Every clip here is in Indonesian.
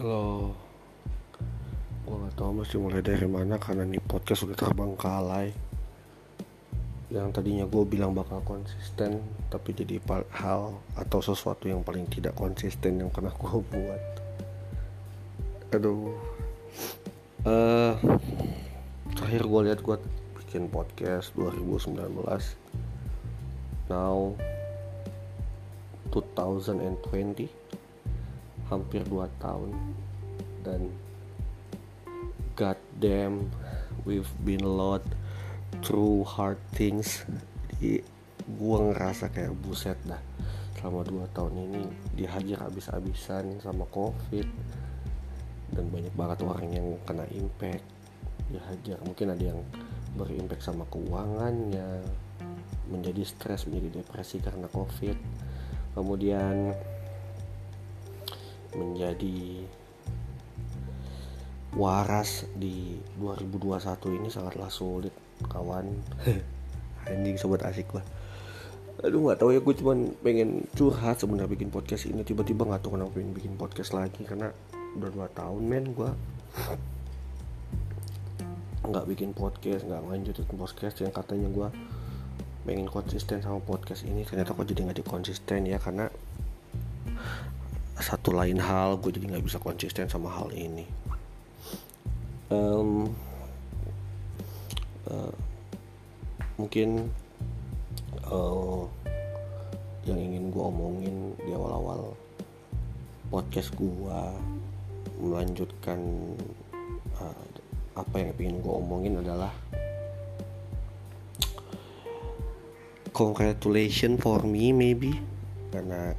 Halo. Gue gak tau mesti mulai dari mana Karena nih podcast udah terbengkalai Yang tadinya gue bilang bakal konsisten Tapi jadi hal atau sesuatu yang paling tidak konsisten Yang pernah gue buat. Aduh. Uh, Terakhir gue lihat gue bikin podcast 2019 Now 2020 hampir 2 tahun. Dan god damn we've been a lot through hard things. Jadi gue ngerasa kayak buset dah. Selama 2 tahun ini dihajar abis-abisan sama covid. Dan banyak banget orang yang kena impact. Dihajar mungkin ada yang berimpact sama keuangannya. Menjadi stres menjadi depresi karena covid. Kemudian menjadi waras di 2021 ini sangatlah sulit kawan. Anjing sobat asik lah aduh nggak tahu ya gue cuman pengen curhat sebenarnya bikin podcast ini. Tiba-tiba nggak tahu kenapa pengen bikin podcast lagi karena udah dua tahun men gue nggak bikin podcast nggak lanjutin podcast. Yang katanya gue pengen konsisten sama podcast ini ternyata kok jadi nggak konsisten ya karena satu lain hal gue jadi nggak bisa konsisten sama hal ini. Um, uh, mungkin uh, yang ingin gue omongin di awal-awal podcast gue melanjutkan uh, apa yang ingin gue omongin adalah congratulations for me maybe. Karena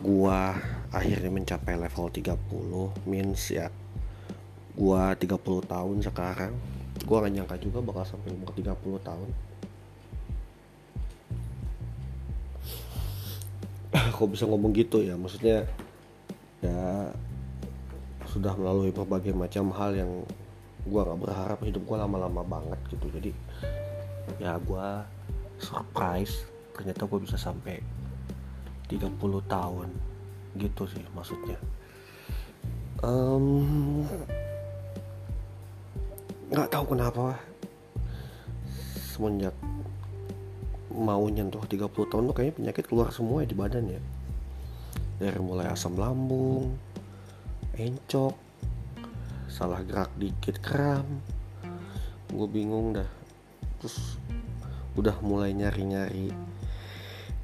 gua akhirnya mencapai level 30 means ya gua 30 tahun sekarang. Gua gak nyangka juga bakal sampai umur 30 tahun. Kok bisa ngomong gitu ya? Maksudnya ya sudah melalui berbagai macam hal yang gua gak berharap hidup gua lama-lama banget gitu. Jadi ya gua surprise ternyata gue bisa sampai 30 tahun. Gitu sih maksudnya. Nggak um, tahu kenapa. Semenjak mau nyentuh 30 tahun tuh kayaknya penyakit keluar semua ya di badan ya. Dari mulai asam lambung encok salah gerak dikit kram. Gue bingung dah. Terus udah mulai nyari-nyari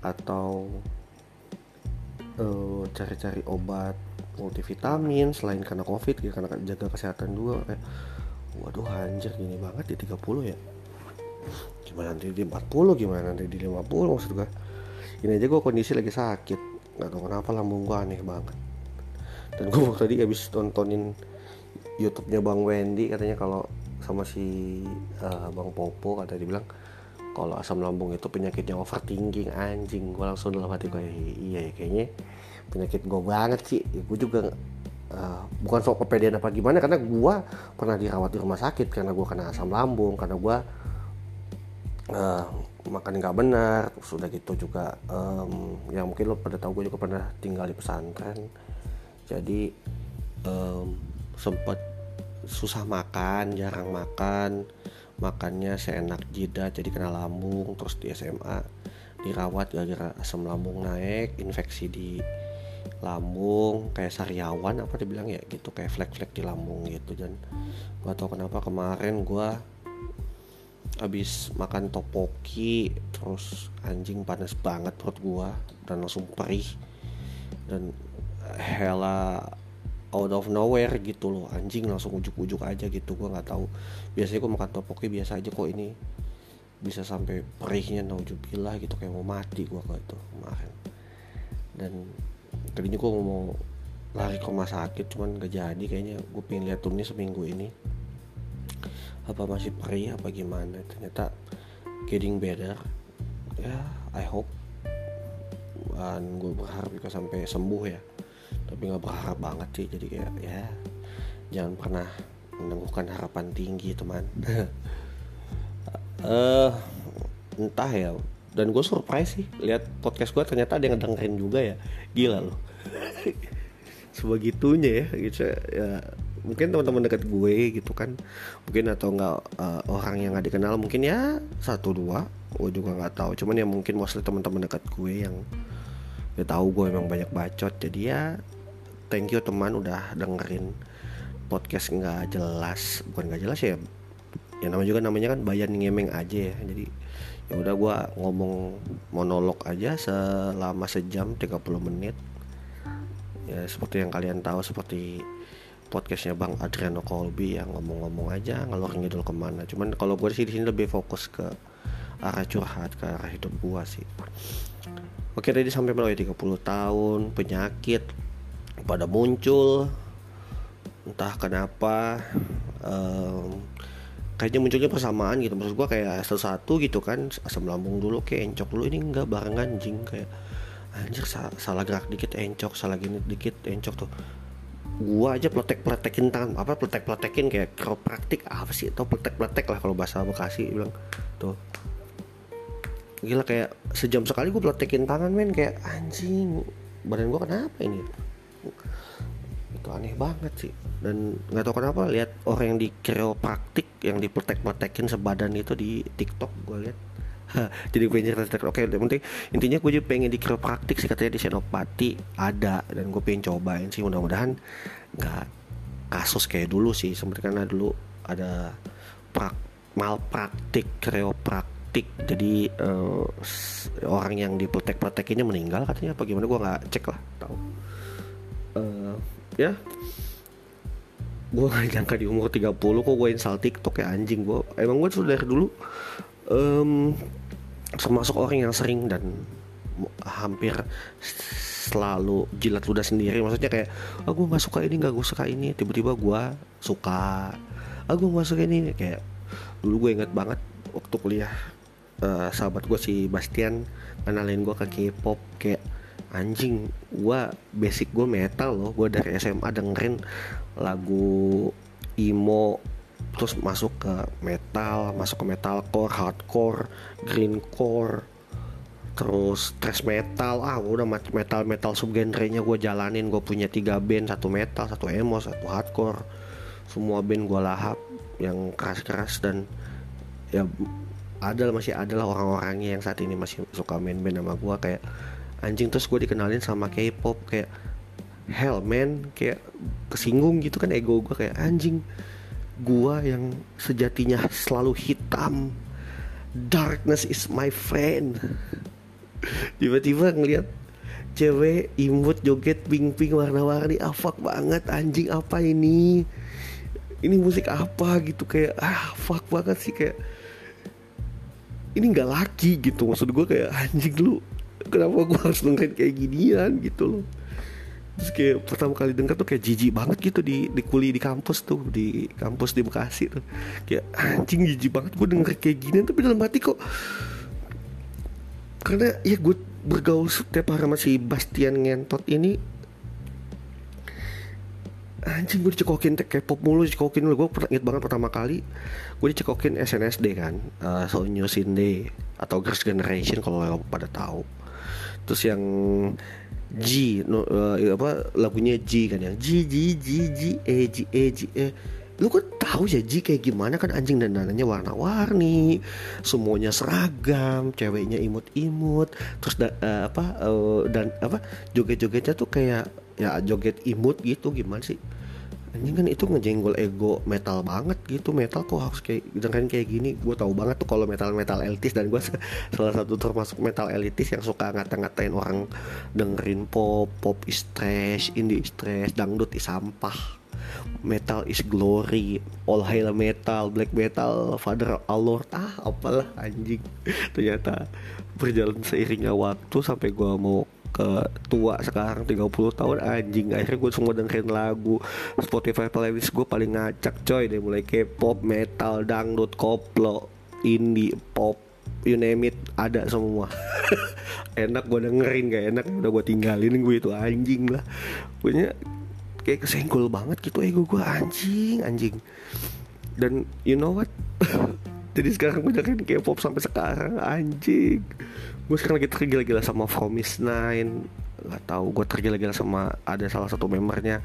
atau uh, cari-cari obat multivitamin selain karena covid ya karena jaga kesehatan juga kayak waduh anjir gini banget di 30 ya? Gimana nanti di 40 gimana nanti di 50 maksud gue ini aja gue kondisi lagi sakit nggak tahu kenapa lambung gue aneh banget. Dan gue tadi habis tontonin YouTube-nya Bang Wendy katanya kalau sama si uh, Bang Popo kata dibilang kalau asam lambung itu penyakitnya overthinking anjing. Gue langsung dalam hati gue iya ya kayaknya penyakit gue banget sih. Ya, gue juga uh, bukan soal kepedean apa gimana karena gue pernah dirawat di rumah sakit karena gue kena asam lambung karena gue uh, makan nggak benar sudah gitu juga um, yang mungkin lo pada tahu gue juga pernah tinggal di pesantren. Jadi um, sempat susah makan jarang makan makannya seenak jidat jadi kena lambung terus di SMA dirawat gara-gara asam lambung naik infeksi di lambung kayak sariawan apa dibilang ya gitu kayak flek-flek di lambung gitu dan gua tau kenapa kemarin gua habis makan topoki terus anjing panas banget perut gua dan langsung perih dan hela out of nowhere gitu loh. Anjing langsung ujuk-ujuk aja gitu gue nggak tahu. Biasanya gue makan topoki biasa aja kok ini. Bisa sampai perihnya naujubillah gitu kayak mau mati gue kok itu kemarin. Dan tadinya gue mau lari ke rumah sakit cuman gak jadi kayaknya. Gue pengen lihat turunnya seminggu ini. Apa masih perih apa gimana? Ternyata getting better. Ya I hope. Dan gue berharap juga sampai sembuh ya tapi nggak berharap banget sih jadi kayak ya jangan pernah menemukan harapan tinggi teman. Uh, entah ya. Dan gue surprise sih lihat podcast gue ternyata ada yang dengerin juga ya. Gila loh. Sebegitunya ya gitu. Ya mungkin teman-teman dekat gue gitu kan. Mungkin atau enggak uh, orang yang nggak dikenal mungkin ya satu dua. Gue juga nggak tahu. Cuman ya mungkin mostly teman-teman dekat gue yang ya tahu gue emang banyak bacot. Jadi ya thank you teman udah dengerin podcast nggak jelas. Bukan nggak jelas ya ya namanya juga namanya kan bayan ngemeng aja ya. Jadi ya udah gue ngomong monolog aja selama sejam 30 menit. Ya seperti yang kalian tahu seperti podcastnya Bang Adriano Colby yang ngomong-ngomong aja ngalor ngidul ke mana. Cuman kalau gue sih di sini lebih fokus ke arah curhat ke arah hidup gue sih. Oke tadi sampai melalui 30 tahun penyakit pada muncul entah kenapa um, kayaknya munculnya persamaan gitu. Maksud gue kayak satu-satu gitu kan asam lambung dulu kayak encok dulu. Ini enggak barengan jing kayak anjir salah, gerak dikit encok salah gini dikit encok tuh. Gua aja pletek pletekin tangan apa pletek pletekin kayak praktik apa sih? Atau pletek pletek lah kalau bahasa bekasi bilang. Tuh. Gila kayak sejam sekali gua pletekin tangan men kayak anjing badan gua kenapa ini itu aneh banget sih. Dan nggak tahu kenapa lihat orang yang di praktik yang dipletek pletekin sebadan itu di TikTok gua lihat. Jadi pengen cerita oke yang penting intinya gue juga pengen di praktik sih katanya di Senopati ada dan gue pengen cobain sih. Mudah-mudahan nggak kasus kayak dulu sih. Seperti karena dulu ada prak malpraktik praktik jadi uh, orang yang dipletek-pletekinnya meninggal katanya. Apa gimana? Gue nggak cek lah tahu. Uh, ya. Gue gak nyangka di umur 30 kok gue install TikTok ya anjing. Gue emang gue sudah dari dulu um, termasuk orang yang sering dan hampir selalu jilat ludah sendiri. Maksudnya kayak aku oh, nggak suka ini nggak gue suka ini. Tiba-tiba gue suka. Aku oh, nggak suka ini. Kayak dulu gue inget banget waktu kuliah uh, sahabat gue si Bastian kenalin gue ke K-pop kayak anjing gue basic gue metal loh. Gue dari SMA dengerin lagu emo terus masuk ke metal masuk ke metalcore hardcore greencore terus thrash metal. Ah udah metal metal subgenrenya gue jalanin. Gue punya tiga band satu metal satu emo satu hardcore. Semua band gue lahap yang keras keras dan ya ada masih ada lah orang-orangnya yang saat ini masih suka main band sama gue kayak anjing terus gue dikenalin sama K-pop kayak hell man kayak kesinggung gitu kan ego gue kayak anjing gua yang sejatinya selalu hitam darkness is my friend. Tiba-tiba ngeliat cewek imut joget pink warna-warni ah fuck banget anjing apa ini? Ini musik apa? Gitu kayak ah fuck banget sih kayak ini nggak laki gitu maksud gue kayak anjing lu kenapa gue harus dengerin kayak ginian gitu loh. Terus kayak pertama kali denger tuh kayak jijik banget gitu di di kuliah di kampus tuh di kampus di Bekasi tuh. Kayak anjing jijik banget gue denger kayak gini tapi dalam hati kok. Karena ya gue bergaul setiap hari sama si Bastian ngentot ini. Anjing gue dicekokin kayak pop mulu dicekokin gue pernah inget banget pertama kali gue dicekokin SNSD kan uh, so New Cindy atau Girls Generation kalau pada tahu terus yang G no, uh, apa lagunya G kan yang G G G G E G E G E. Lu kan tahu ya G kayak gimana kan anjing dan dananya warna-warni semuanya seragam ceweknya imut-imut terus da, uh, apa uh, dan apa joget-jogetnya tuh kayak ya joget imut gitu gimana sih ini kan itu ngejenggol ego metal banget gitu. Metal kok harus kayak dengerin kayak gini. Gue tahu banget tuh kalau metal metal elitis dan gue salah satu termasuk metal elitis yang suka ngata-ngatain orang dengerin pop pop is trash indie is trash dangdut is sampah metal is glory all hail metal black metal father allure ah apalah anjing. Ternyata berjalan seiringnya waktu sampai gue mau ke tua sekarang 30 tahun anjing. Akhirnya gue semua dengerin lagu Spotify playlist gue paling ngacak coy. Dari mulai K-pop, metal, dangdut, koplo, indie, pop, you name it ada semua. Enak gue dengerin gak enak udah gue tinggalin gue itu anjing lah. Punya kayak kesenggol banget gitu ego gue anjing anjing. Dan you know what? Jadi sekarang gue dengerin K-pop sampai sekarang anjing gue sekarang lagi tergila-gila sama Promise Nine. Nggak tahu gue tergila-gila sama ada salah satu membernya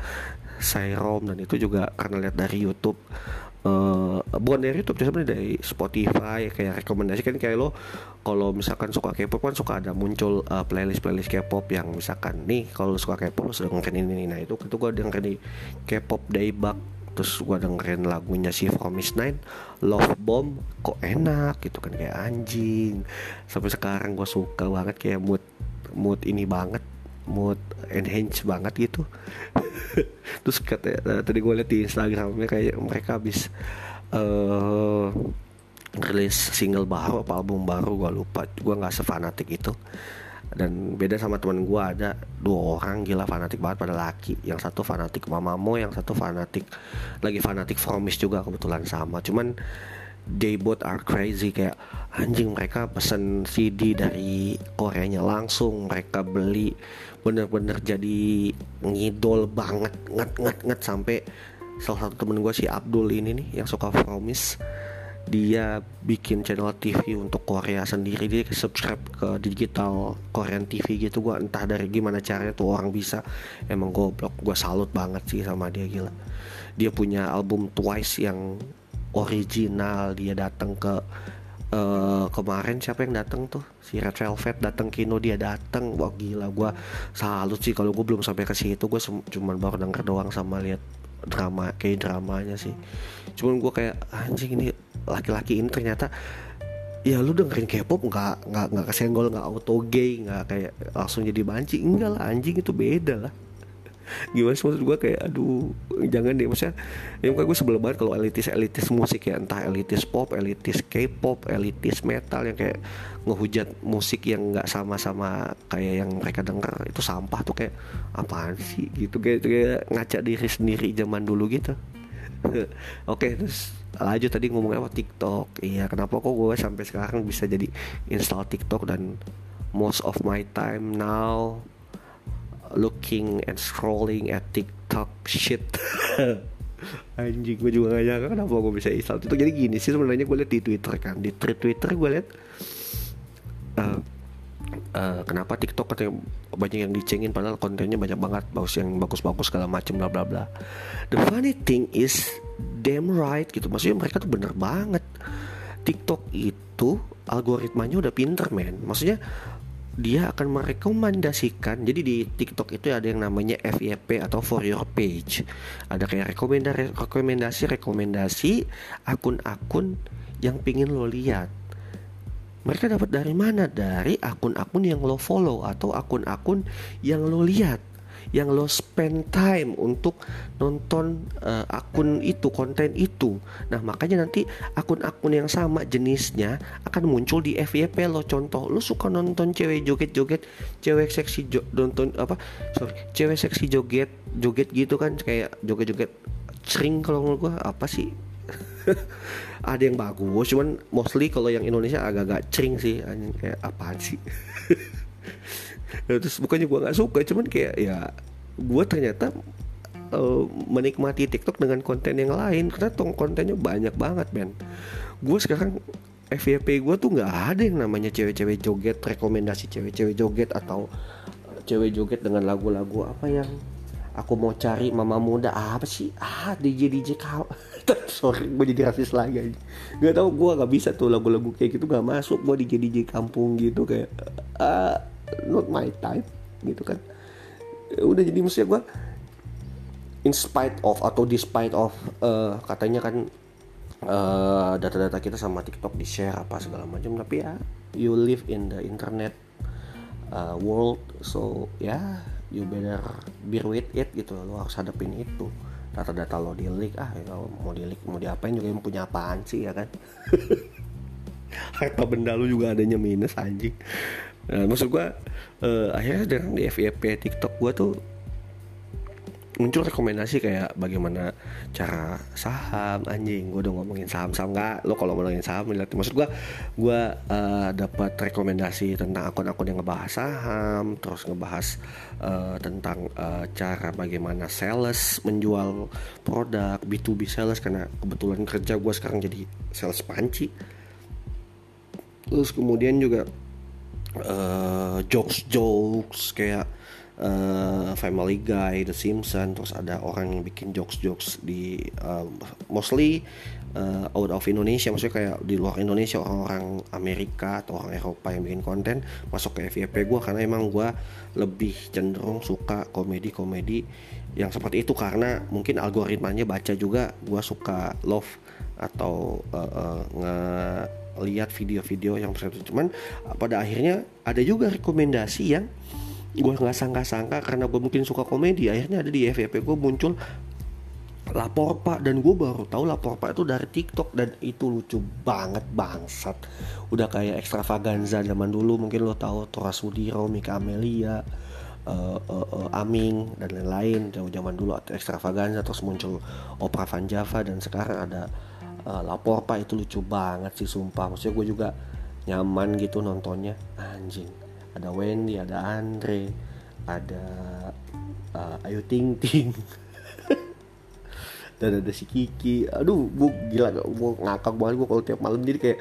Sairom dan itu juga karena lihat dari YouTube. Uh, bukan dari YouTube sebenarnya dari Spotify kayak rekomendasi kan kayak lo kalau misalkan suka K-pop kan suka ada muncul uh, playlist playlist K-pop yang misalkan nih kalau suka K-pop lo dengerin ini nah itu itu gue dengerin di K-pop Daybug terus gue dengerin lagunya si Promise Nine Love Bomb kok enak gitu kan kayak anjing. Sampai sekarang gue suka banget kayak mood mood ini banget mood enhance banget gitu. Terus kata uh, tadi gue liat di Instagramnya kayak mereka habis uh, rilis single baru apa album baru gue lupa. Gue nggak sefanatik itu dan beda sama teman gue ada dua orang gila fanatik banget pada laki. Yang satu fanatik Mamamo yang satu fanatik lagi fanatik Fromis juga kebetulan sama. Cuman they both are crazy. Kayak anjing mereka pesen CD dari Koreanya langsung. Mereka beli bener-bener jadi ngidol banget nget nget nget. Sampai salah satu temen gue si Abdul ini nih yang suka Promise dia bikin channel TV untuk Korea sendiri. Dia subscribe ke digital Korean TV gitu. Gue entah dari gimana caranya tuh orang bisa. Emang goblok gue salut banget sih sama dia gila. Dia punya album Twice yang original. Dia datang ke uh, kemarin siapa yang datang tuh? Si Red Velvet datang Kino dia datang wah gila gue salut sih. Kalau gue belum sampai ke situ gue cuman baru denger doang sama lihat drama kayak dramanya sih cuman gue kayak anjing ini laki-laki ini ternyata ya lu dengerin K-pop nggak nggak nggak kesenggol nggak auto gay nggak kayak langsung jadi banci. Enggak lah anjing itu beda lah. Gimana sih maksud gue kayak aduh jangan deh. Maksudnya ya gue sebel banget kalau elitis elitis musik ya entah elitis pop elitis K-pop elitis metal yang kayak ngehujat musik yang nggak sama-sama kayak yang mereka denger itu sampah tuh kayak apaan sih? Gitu kayak, kayak ngaca diri sendiri zaman dulu gitu oke terus lanjut tadi ngomongnya apa? TikTok. Iya kenapa kok gue sampai sekarang bisa jadi install TikTok dan most of my time now looking and scrolling at TikTok? Shit. Anjing gue juga gak nyangka kenapa gue bisa install itu jadi gini sih sebenarnya gue liat di Twitter kan. Di Twitter gue liat uh, uh, kenapa TikTok katanya banyak yang dicengin padahal kontennya banyak banget bagus yang bagus-bagus segala macem bla bla bla. The funny thing is damn right gitu. Maksudnya mereka tuh bener banget. TikTok itu algoritmanya udah pinter men. Maksudnya dia akan merekomendasikan jadi di TikTok itu ada yang namanya FYP atau for your page. Ada kayak rekomendasi rekomendasi rekomendasi akun-akun yang pingin lo lihat mereka dapat dari mana? Dari akun-akun yang lo follow atau akun-akun yang lo lihat yang lo spend time untuk nonton uh, akun itu konten itu. Nah makanya nanti akun-akun yang sama jenisnya akan muncul di FYP lo. Contoh lo suka nonton cewek joget-joget cewek seksi jo nonton apa sorry cewek seksi joget joget gitu kan kayak joget-joget sering kalau menurut gua apa sih ada yang bagus cuman mostly kalau yang Indonesia agak-agak cering sih kayak apaan sih? Nah, terus bukannya gue nggak suka cuman kayak ya gue ternyata uh, menikmati TikTok dengan konten yang lain karena tong kontennya banyak banget men. Gue sekarang FYP gue tuh nggak ada yang namanya cewek-cewek joget rekomendasi cewek-cewek joget atau cewek joget dengan lagu-lagu apa yang aku mau cari mama muda apa sih? Ah DJ DJ kau sorry gue jadi rasis lagi nggak tahu gue nggak bisa tuh lagu-lagu kayak gitu nggak masuk. Gue DJ DJ kampung gitu kayak ah not my type gitu kan. Ya udah jadi maksudnya gue in spite of atau despite of uh, katanya kan data data-data kita sama TikTok di share apa segala macam tapi ya you live in the internet uh, world so ya yeah, you better bear with it gitu. Lo harus hadapin itu data-data lo di leak ah ya, mau di leak mau diapain juga yang punya apaan sih ya kan? Harta benda lu juga adanya minus anjing. Nah, maksud gua uh, akhirnya dengan di FYP TikTok gua tuh muncul rekomendasi kayak bagaimana cara saham anjing. Gue udah ngomongin saham saham nggak lo kalau ngomongin saham lihat maksud gue gue uh, dapat rekomendasi tentang akun-akun yang ngebahas saham terus ngebahas uh, tentang uh, cara bagaimana sales menjual produk B2B sales. Karena kebetulan kerja gue sekarang jadi sales panci. Terus kemudian juga uh, jokes jokes kayak uh, Family Guy, The Simpsons, terus ada orang yang bikin jokes-jokes di uh, mostly uh, out of Indonesia, maksudnya kayak di luar Indonesia orang-orang Amerika atau orang Eropa yang bikin konten masuk ke FYP gue karena emang gue lebih cenderung suka komedi-komedi yang seperti itu. Karena mungkin algoritmanya baca juga gue suka love atau uh, uh, nge video-video yang seperti itu. Cuman pada akhirnya ada juga rekomendasi yang gue nggak sangka-sangka karena gue mungkin suka komedi akhirnya ada di FYP gue muncul lapor pak dan gue baru tahu lapor pak itu dari TikTok dan itu lucu banget bangsat. Udah kayak ekstravaganza zaman dulu mungkin lo tahu Tora Sudiro Mika Amelia uh, uh, uh, Aming dan lain-lain. Jauh zaman dulu ekstravaganza terus muncul Opera Van Java dan sekarang ada uh, lapor pak. Itu lucu banget sih sumpah. Maksudnya gue juga nyaman gitu nontonnya. Anjing ada Wendy ada Andre ada uh, Ayu Ting Ting. Dan ada si Kiki. Aduh gue gila gue ngakak banget gue kalau tiap malam. Jadi kayak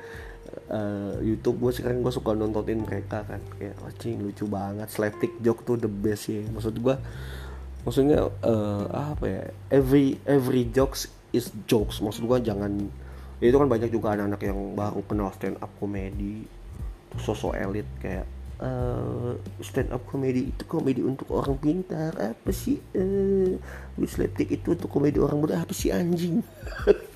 uh, YouTube gue sekarang gue suka nontonin mereka kan. Kayak anjing lucu banget. Slapstick joke tuh the best ya maksud gue maksudnya uh, apa ya every every jokes is jokes. Maksud gue jangan itu kan banyak juga anak-anak yang baru kenal stand up komedi sosok elit kayak uh, stand up comedy itu komedi untuk orang pintar. Apa sih uh, slapstick itu untuk komedi orang muda? Apa sih anjing?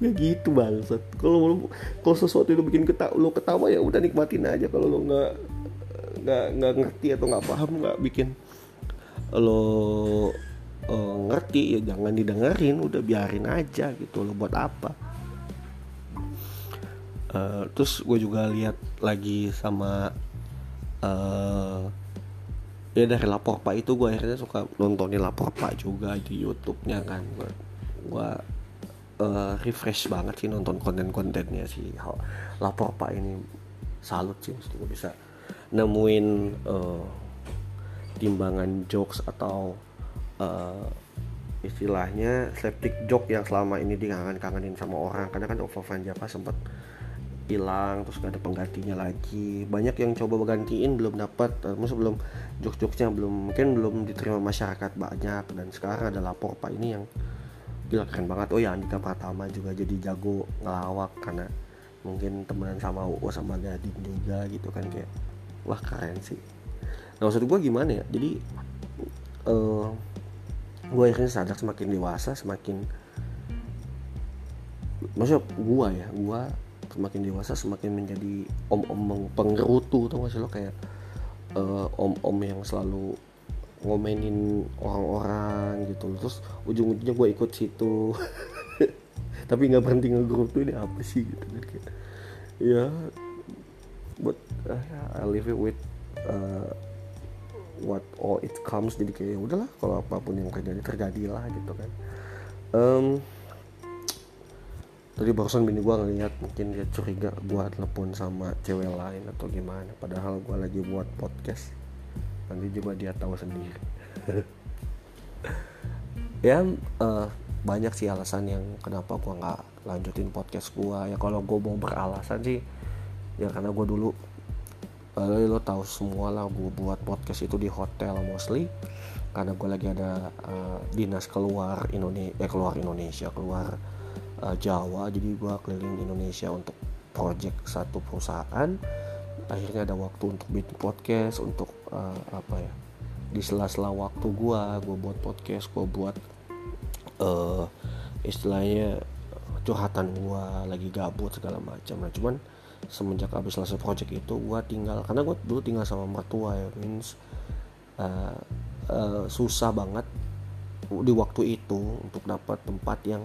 Ya gitu bangsat. Kalau kalau sesuatu itu bikin ketawa lo ketawa ya udah nikmatin aja. Kalau lo nggak nggak nggak ngerti atau nggak paham nggak bikin lo uh, ngerti ya jangan didengerin. Udah biarin aja gitu. Lo buat apa uh, terus gue juga lihat lagi sama uh, ya dari lapor pak itu gue akhirnya suka nontonin lapor pak juga di YouTube-nya kan. Gue uh, refresh banget sih nonton konten-kontennya sih lapor pak ini. Salut sih mesti gue bisa nemuin uh, timbangan jokes atau uh, istilahnya slapstick joke yang selama ini dikangen-kangenin sama orang. Karena kan Ova Van Java sempat hilang terus gak ada penggantinya lagi. Banyak yang coba bergantiin belum dapat uh, belum jokes-jokesnya belum mungkin belum diterima masyarakat banyak. Dan sekarang ada lapor pak ini yang gila keren banget. Oh ya Andika Pratama juga jadi jago ngelawak karena mungkin temenan sama UU sama Gading juga gitu kan kayak wah keren sih. Nah maksud gue gimana ya? Jadi uh, gue akhirnya sadar semakin dewasa semakin maksudnya gue ya gue semakin dewasa semakin menjadi om-om penggerutu tau gak sih lo? Kayak uh, om-om yang selalu ngomenin orang-orang gitu. Terus ujung-ujungnya gue ikut situ. Tapi nggak berhenti ngegerutu ini apa sih? Gitu kan kayak ya but uh, I live it with uh, what all it comes. Jadi kayak ya udahlah kalau apa pun yang terjadi terjadilah gitu kan. Um, tadi barusan bini gue ngeliat mungkin dia curiga gue telepon sama cewek lain atau gimana. Padahal gue lagi buat podcast. Nanti juga dia tahu sendiri. Ya uh, banyak sih alasan yang kenapa gue nggak lanjutin podcast gue ya kalau gue mau beralasan sih ya karena gue dulu uh, lo tahu semua lah gue buat podcast itu di hotel mostly. Karena gue lagi ada uh, dinas keluar Indonesia eh keluar Indonesia keluar uh, Jawa. Jadi gue keliling Indonesia untuk project satu perusahaan. Akhirnya ada waktu untuk bikin podcast untuk uh, apa ya di sela-sela waktu gue gue buat podcast gue buat uh, istilahnya curhatan gue lagi gabut segala macam. Nah cuman semenjak habis selesai project itu gue tinggal karena gue dulu tinggal sama mertua ya means uh, uh, susah banget di waktu itu untuk dapat tempat yang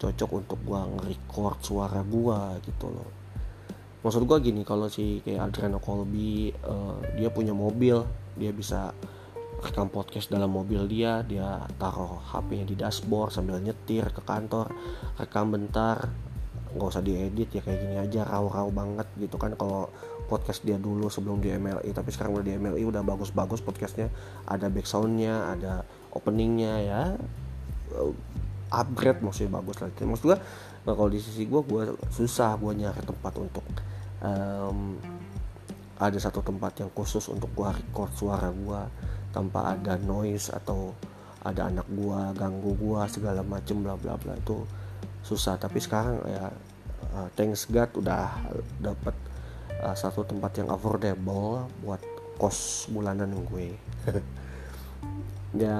cocok untuk gua nge-record suara gua gitu loh. Maksud gua gini kalau si kayak Adriano Colby uh, dia punya mobil dia bisa rekam podcast dalam mobil dia dia taruh HP-nya di dashboard sambil nyetir ke kantor rekam bentar nggak usah diedit ya kayak gini aja raw-raw banget gitu kan. Kalau podcast dia dulu sebelum di MLI tapi sekarang udah di MLI udah bagus-bagus podcastnya. Ada backsoundnya ada openingnya ya upgrade maksudnya bagus lagi maksud gue nah kalau di sisi gue gue susah gue nyari tempat untuk um, ada satu tempat yang khusus untuk gua record suara gua tanpa ada noise atau ada anak gua ganggu gua segala macem bla bla bla itu susah. Tapi sekarang ya uh, thanks God udah dapat uh, satu tempat yang affordable buat kos bulanan gue. Ya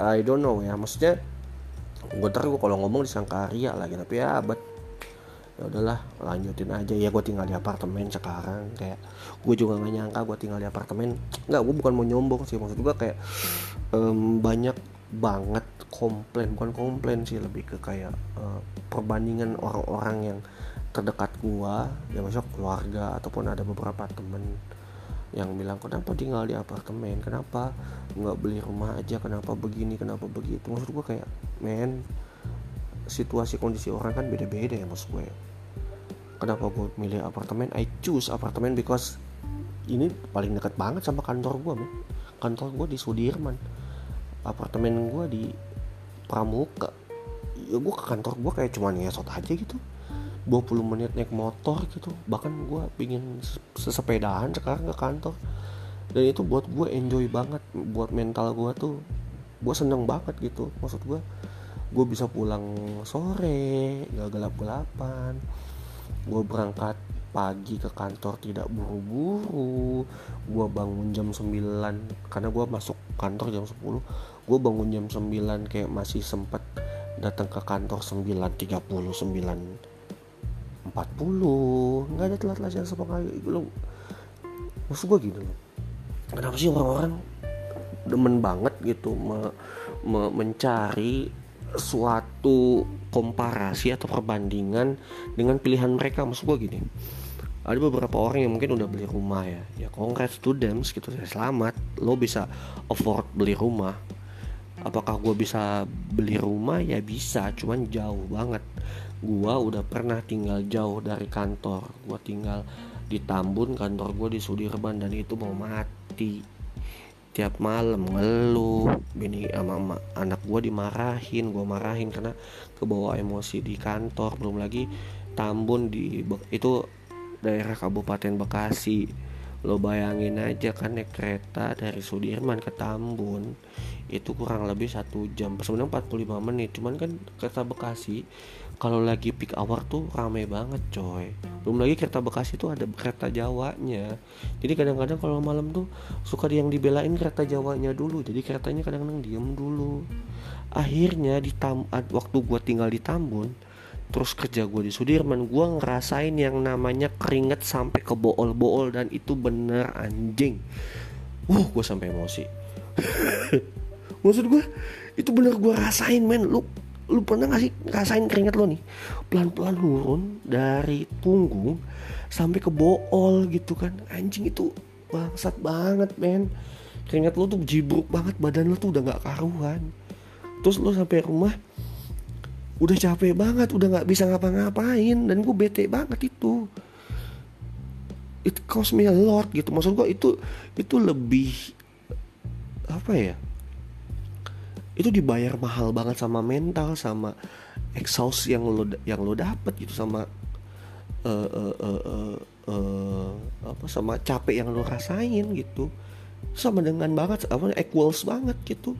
I don't know ya. Maksudnya gue ntar gue kalau ngomong disangka ria lagi tapi ya abad ya udahlah lanjutin aja. Ya gue tinggal di apartemen sekarang kayak gue juga gak nyangka gue tinggal di apartemen. Nggak gue bukan mau nyombong sih. Maksud gue kayak um, banyak banget komplain bukan komplain sih lebih ke kayak uh, perbandingan orang-orang yang terdekat gua ya maksudnya keluarga ataupun ada beberapa temen yang bilang kenapa tinggal di apartemen? Kenapa nggak beli rumah aja? Kenapa begini? Kenapa begitu? Maksud gua kayak men situasi kondisi orang kan beda-beda ya maksud gue kenapa gue milih apartemen? I choose apartemen because ini paling dekat banget sama kantor gue men. Kantor gue di Sudirman. Apartemen gue di Pramuka. Ya gue ke kantor gue kayak cuma ngesot aja gitu 20 menit naik motor gitu. Bahkan gue pingin sesepedahan sekarang ke kantor. Dan itu buat gue enjoy banget buat mental gue tuh. Gue seneng banget gitu. Maksud gue gue bisa pulang sore gak gelap gelapan gue berangkat pagi ke kantor tidak buru-buru. Gue bangun jam 9 karena gue masuk kantor jam 10 gue bangun jam 9 kayak masih sempet datang ke kantor 9.30 9 40 nggak ada telat telat sama kali lo maksud gue gini loh. Kenapa sih orang-orang demen banget gitu me, me, mencari suatu komparasi atau perbandingan dengan pilihan mereka? Maksud gue gini ada beberapa orang yang mungkin udah beli rumah ya. Ya to them gitu saya selamat. Lo bisa afford beli rumah. Apakah gue bisa beli rumah? Ya bisa cuman jauh banget gua udah pernah tinggal jauh dari kantor. Gua tinggal di Tambun kantor gua di Sudirman dan itu mau mati. Tiap malam ngeluh bini sama, anak gua dimarahin gua marahin karena kebawa emosi di kantor. Belum lagi Tambun di itu daerah Kabupaten Bekasi. Lo bayangin aja kan naik kereta dari Sudirman ke Tambun itu kurang lebih satu jam. Sebenarnya 45 menit cuman kan kereta Bekasi kalau lagi peak hour tuh rame banget coy. Belum lagi kereta Bekasi tuh ada kereta Jawanya. Jadi kadang-kadang kalau malam tuh suka yang dibelain kereta Jawanya dulu. Jadi keretanya kadang-kadang diem dulu. Akhirnya di tam waktu gua tinggal di Tambun terus kerja gue di Sudirman gue ngerasain yang namanya keringet sampai ke bool-bool dan itu bener anjing. Wuh gue sampai emosi. Maksud gue itu bener gue rasain men. Lu lu pernah gak sih ngerasain keringet lo nih? Pelan-pelan turun dari punggung sampai ke bool gitu kan. Anjing itu bangsat banget men. Keringet lo tuh jibruk banget badan lo tuh udah gak karuan. Terus lo sampai rumah udah capek banget udah nggak bisa ngapa-ngapain. Dan gue bete banget itu. It cost me a lot gitu. Maksud gue itu itu lebih apa ya itu dibayar mahal banget sama mental sama exhaust yang lo yang lo dapet gitu sama uh, uh, uh, uh, uh, apa sama capek yang lo rasain gitu. Sama dengan banget apa equals banget gitu.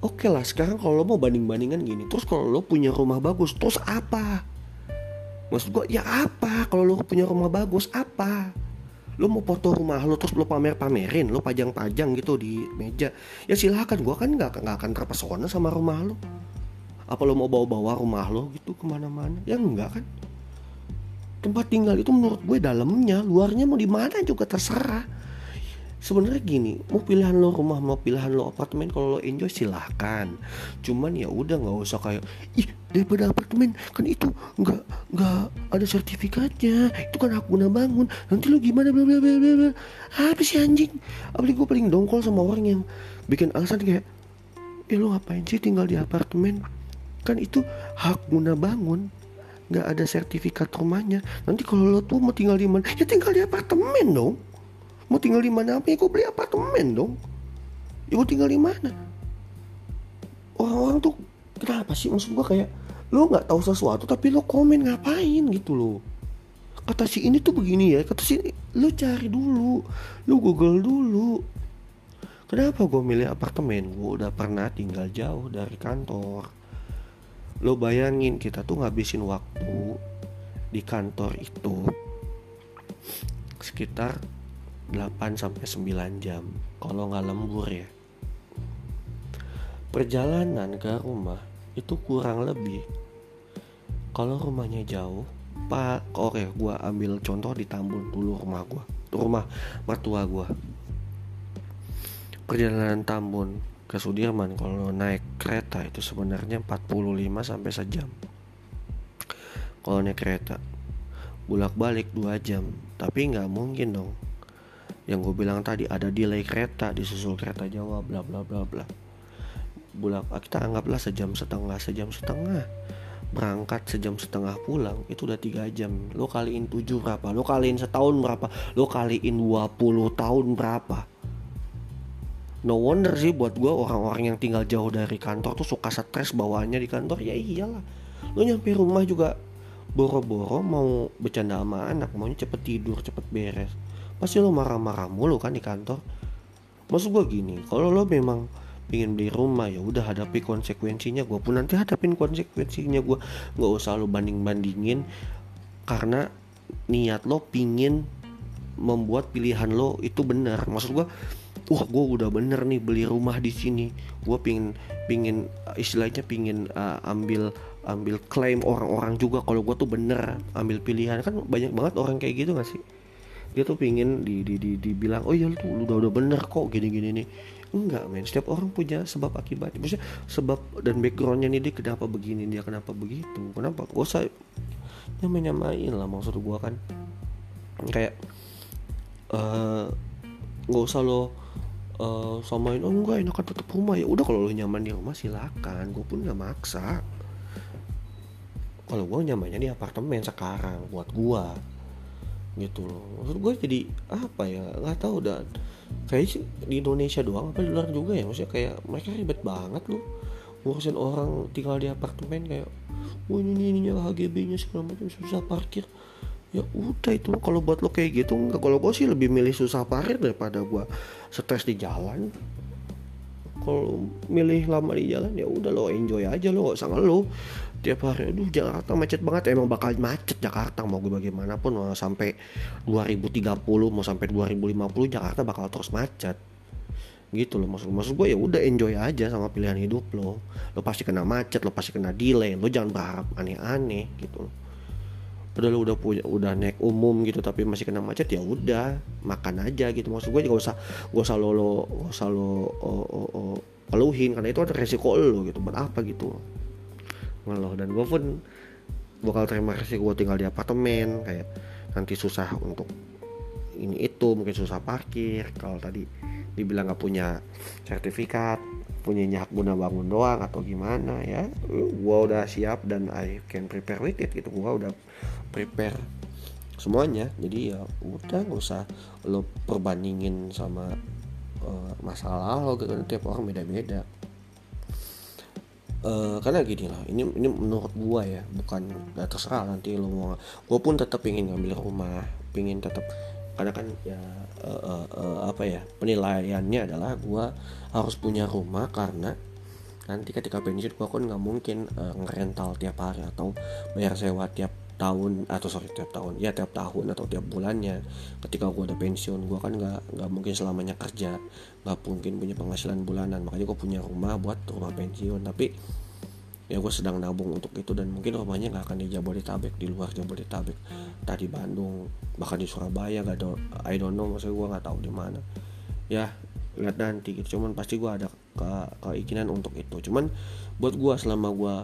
Oke okay lah sekarang kalau lo mau banding bandingan gini terus kalau lo punya rumah bagus terus apa? Maksud gue ya apa? Kalau lo punya rumah bagus apa lo mau foto rumah lo terus lo pamer pamerin lo pajang pajang gitu di meja. Ya silahkan gue kan nggak nggak akan terpesona sama rumah lo apa lo mau bawa bawa rumah lo gitu ke mana-mana? Ya enggak kan? Tempat tinggal itu menurut gue dalamnya luarnya mau di mana juga terserah sebenarnya gini mau pilihan lo rumah mau pilihan lo apartemen kalau lo enjoy silahkan. Cuman ya udah nggak usah kayak ih daripada apartemen kan itu nggak nggak ada sertifikatnya itu kan hak guna bangun nanti lo gimana bla bla bla bla apa sih anjing. Apalagi gue paling dongkol sama orang yang bikin alasan kayak eh lo ngapain sih tinggal di apartemen? Kan itu hak guna bangun nggak ada sertifikat rumahnya. Nanti kalau lo tuh mau tinggal di mana? Ya tinggal di apartemen dong mau tinggal di mana? Apa ya gue beli apartemen dong? Ya gue tinggal di mana? Orang-orang tuh kenapa sih? Maksud gue kayak lo nggak tahu sesuatu tapi lo komen ngapain gitu loh? Kata si ini tuh begini ya kata si ini lu cari dulu lu google dulu. Kenapa gue milih apartemen? Gue udah pernah tinggal jauh dari kantor. Lo bayangin kita tuh ngabisin waktu di kantor itu sekitar 8 sampai 9 jam kalau nggak lembur ya. Perjalanan ke rumah itu kurang lebih. Kalau rumahnya jauh pak oke gue ambil contoh di Tambun dulu rumah gue rumah mertua gue perjalanan Tambun ke Sudirman kalau naik kereta itu sebenarnya 45 sampai sejam. Kalau naik kereta bolak balik 2 jam tapi nggak mungkin dong yang gue bilang tadi ada delay kereta disusul kereta Jawa bla bla bla bla. Bulak kita anggaplah sejam setengah sejam setengah. Berangkat sejam setengah pulang itu udah tiga jam. Lo kaliin tujuh berapa? Lo kaliin setahun berapa? Lo kaliin 20 tahun berapa? No wonder sih buat gue orang-orang yang tinggal jauh dari kantor tuh suka stres bawaannya di kantor. Ya iyalah. Lo nyampe rumah juga boro-boro mau bercanda sama anak maunya cepet tidur cepet beres pasti lo marah-marah mulu kan di kantor. Maksud gue gini kalau lo memang pingin beli rumah ya udah hadapi konsekuensinya gue pun. Nanti hadapin konsekuensinya gue nggak usah lo banding bandingin karena niat lo pingin membuat pilihan lo itu benar. Maksud gue wah gue udah bener nih beli rumah di sini. Gue pingin pingin istilahnya pingin uh, ambil ambil klaim orang-orang juga kalau gue tuh bener ambil pilihan. Kan banyak banget orang kayak gitu gak sih dia tuh pingin di, di, di, dibilang oh iya lu tuh udah udah bener kok gini gini nih. Enggak men. Setiap orang punya sebab akibat maksudnya sebab dan backgroundnya nih dia kenapa begini dia kenapa begitu kenapa? Gak usah nyamain nyamain lah maksud gua kan. Kayak uh, nggak usah lo uh, samain oh enggak enakan tetap rumah. Ya udah kalau lo nyaman di rumah silakan. Gue pun nggak maksa. Kalau gue nyamannya di apartemen sekarang buat gue gitu loh. Maksud gue jadi apa ya? Nggak tahu dan kayak sih di Indonesia doang apa di luar juga ya? Maksudnya kayak mereka ribet banget loh. Ngurusin orang tinggal di apartemen kayak oh ini ininya HGB nya segala macam susah parkir. Ya udah itu kalau buat lo kayak gitu enggak kalau gue sih lebih milih susah parkir daripada gue stres di jalan. Kalau milih lama di jalan ya udah lo enjoy aja lo gak usah ngeluh tiap hari. Aduh Jakarta macet banget. Emang bakal macet Jakarta mau gue bagaimanapun. Mau sampai 2030 mau sampai 2050 Jakarta bakal terus macet. Gitu loh maksud maksud gue ya udah enjoy aja sama pilihan hidup lo. Lo pasti kena macet lo pasti kena delay. Lo jangan berharap aneh-aneh gitu loh. Udah lo udah punya udah naik umum gitu tapi masih kena macet ya udah makan aja gitu. Maksud gue juga usah gak usah lo lo gak usah lo oh, oh, oh, peluhin karena itu ada resiko lo gitu. Buat apa gitu ngeluh dan gue pun bakal terima kasih gue tinggal di apartemen kayak nanti susah untuk ini itu mungkin susah parkir. Kalau tadi dibilang nggak punya sertifikat punya hak guna bangun doang atau gimana ya gue udah siap dan I can prepare with it gitu. Gue udah prepare semuanya. Jadi ya udah nggak usah lo perbandingin sama uh, masalah lo gitu. Tiap orang beda-beda Uh, karena gini lah ini ini menurut gua ya bukan gak terserah nanti lo mau gua pun tetap ingin ngambil rumah pingin tetap karena kan ya uh, uh, uh, apa ya penilaiannya adalah gua harus punya rumah karena nanti ketika pensiun gua kan nggak mungkin uh, ngerental tiap hari atau bayar sewa tiap tahun atau sorry tiap tahun. Ya tiap tahun atau tiap bulannya. Ketika gue udah pensiun gue kan nggak nggak mungkin selamanya kerja. Nggak mungkin punya penghasilan bulanan. Makanya gue punya rumah buat rumah pensiun. Tapi ya gue sedang nabung untuk itu. Dan mungkin rumahnya nggak akan di Jabodetabek di luar Jabodetabek. Tadi Bandung bahkan di Surabaya gak ada I don't know maksudnya gue nggak tahu di mana. Ya lihat nanti gitu. Cuman pasti gue ada ke keinginan untuk itu. Cuman buat gue selama gue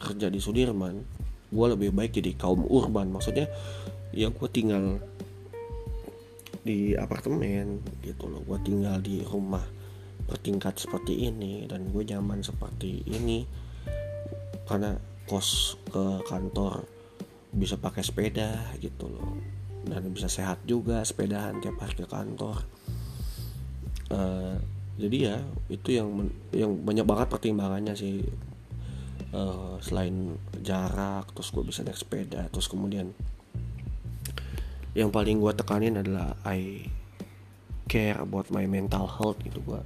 kerja di Sudirman gue lebih baik jadi kaum urban. Maksudnya ya gue tinggal di apartemen gitu loh. Gue tinggal di rumah bertingkat seperti ini dan gue nyaman seperti ini. Karena kos ke kantor bisa pakai sepeda gitu loh. Dan bisa sehat juga sepedahan tiap hari ke kantor. Uh, jadi ya itu yang yang banyak banget pertimbangannya sih uh, selain jarak terus gue bisa naik sepeda terus kemudian yang paling gue tekanin adalah I care about my mental health gitu gue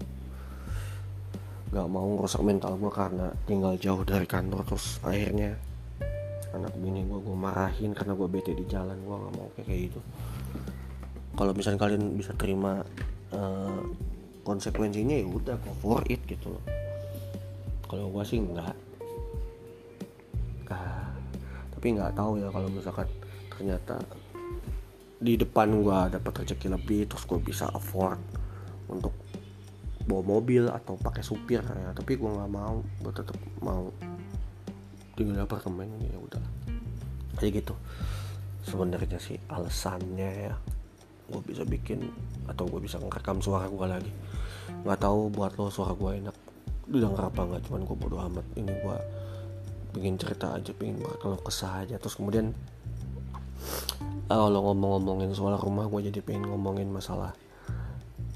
gak mau ngerusak mental gue karena tinggal jauh dari kantor terus akhirnya anak bini gue gue marahin karena gue bete di jalan gue gak mau kayak gitu. Kalau misalnya kalian bisa terima uh, konsekuensinya ya udah go for it gitu loh. Kalau gue sih enggak tapi nggak tahu ya kalau misalkan ternyata di depan gue dapat rezeki lebih terus gue bisa afford untuk bawa mobil atau pakai supir ya. Tapi gue nggak mau gue tetap mau tinggal di apartemen ya udah. Kayak gitu. Sebenarnya sih alasannya ya gue bisa bikin atau gue bisa ngerekam suara gue lagi. Nggak tahu buat lo suara gue enak didengar apa nggak cuman gue bodo amat. Ini gue bikin cerita aja pengen kalau kesah aja. Terus kemudian kalau ngomong-ngomongin soal rumah gue jadi pengen ngomongin masalah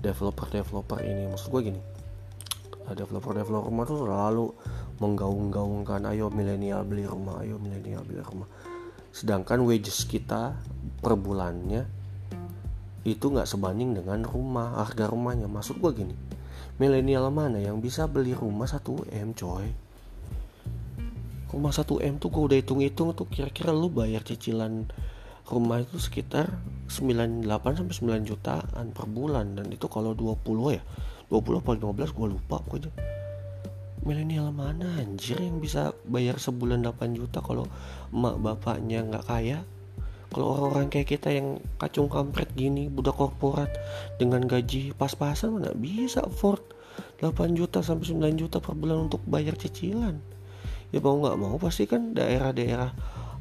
developer-developer ini. Maksud gue gini developer-developer rumah tuh selalu menggaung-gaungkan ayo milenial beli rumah ayo milenial beli rumah. Sedangkan wages kita per bulannya itu nggak sebanding dengan rumah harga rumahnya. Maksud gue gini milenial mana yang bisa beli rumah 1 m coy rumah 1 m tuh gue udah hitung-hitung tuh kira-kira lu bayar cicilan rumah itu sekitar 98 sampai 9 jutaan per bulan. Dan itu kalau 20 ya 20 apa 15 gue lupa pokoknya. Milenial mana anjir yang bisa bayar sebulan 8 juta kalau emak bapaknya nggak kaya? Kalau orang-orang kayak kita yang kacung kampret gini budak korporat dengan gaji pas-pasan mana bisa afford 8 juta sampai 9 juta per bulan untuk bayar cicilan ya mau nggak mau pasti kan daerah-daerah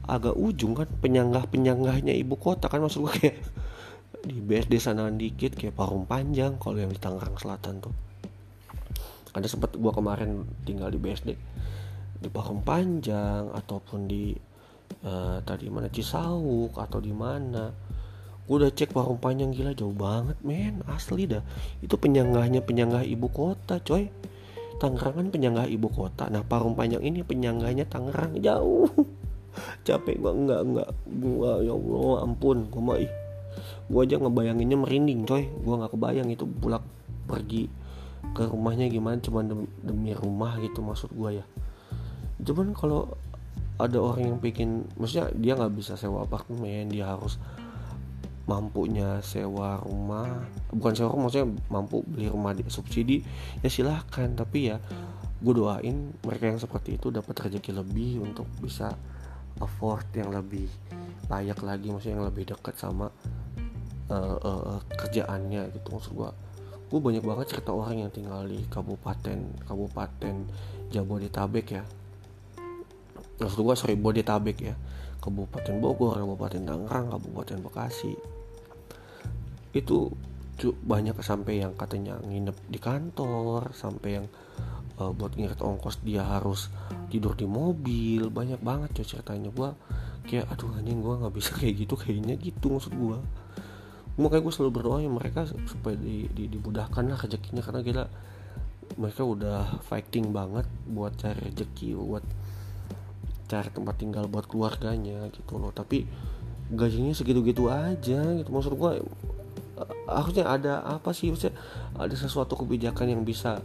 agak ujung kan penyanggah-penyanggahnya ibu kota kan maksud gue kayak di BSD sana dikit kayak Parung Panjang kalau yang di Tangerang Selatan tuh. Ada sempat gue kemarin tinggal di BSD di Parung Panjang ataupun di uh, tadi mana Cisauk atau di mana. Gue udah cek Parung Panjang gila jauh banget men asli dah. Itu penyanggahnya penyanggah ibu kota coy Tangerang kan penyanggah ibu kota. Nah Parung Panjang ini penyanggahnya Tangerang. Jauh. Capek gua enggak enggak gua ya Allah ampun. Gua mah ih. Gua aja ngebayanginnya merinding coy. Gua nggak kebayang itu pulak pergi ke rumahnya gimana. Cuman demi, demi rumah gitu maksud gua ya. Cuman kalau ada orang yang bikin maksudnya dia nggak bisa sewa apartemen dia harus mampunya sewa rumah. Bukan sewa rumah maksudnya mampu beli rumah di subsidi ya silahkan. Tapi ya gue doain mereka yang seperti itu dapat rezeki lebih untuk bisa afford yang lebih layak lagi maksudnya yang lebih dekat sama uh, uh, kerjaannya gitu. Maksud gue gue banyak banget cerita orang yang tinggal di kabupaten kabupaten Jabodetabek ya. Maksud gue sorry Bodetabek ya. Kabupaten Bogor, Kabupaten Tangerang, Kabupaten Bekasi itu banyak sampai yang katanya nginep di kantor sampai yang uh, buat ngirit ongkos dia harus tidur di mobil. Banyak banget coy ceritanya. Gue kayak aduh anjing gue nggak bisa kayak gitu kayaknya gitu maksud gue makanya gue selalu berdoa ya mereka supaya di, di, dimudahkan lah rezekinya. Karena gila mereka udah fighting banget buat cari rezeki buat cari tempat tinggal buat keluarganya gitu loh. Tapi gajinya segitu-gitu aja gitu. Maksud gue harusnya ada apa sih? Maksudnya ada sesuatu kebijakan yang bisa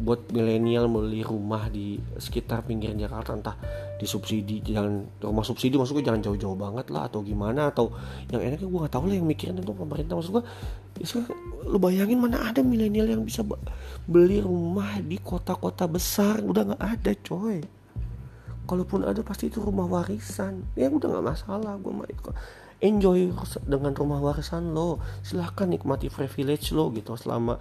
buat milenial beli rumah di sekitar pinggir Jakarta entah disubsidi jangan rumah subsidi maksud gue jangan jauh-jauh banget lah atau gimana atau yang enaknya gue nggak tahu lah yang mikirin itu pemerintah. Maksud gue ya, lu bayangin mana ada milenial yang bisa beli rumah di kota-kota besar. Udah nggak ada coy. Kalaupun ada pasti itu rumah warisan. Ya udah nggak masalah gue mau enjoy dengan rumah warisan lo. Silahkan nikmati privilege lo gitu selama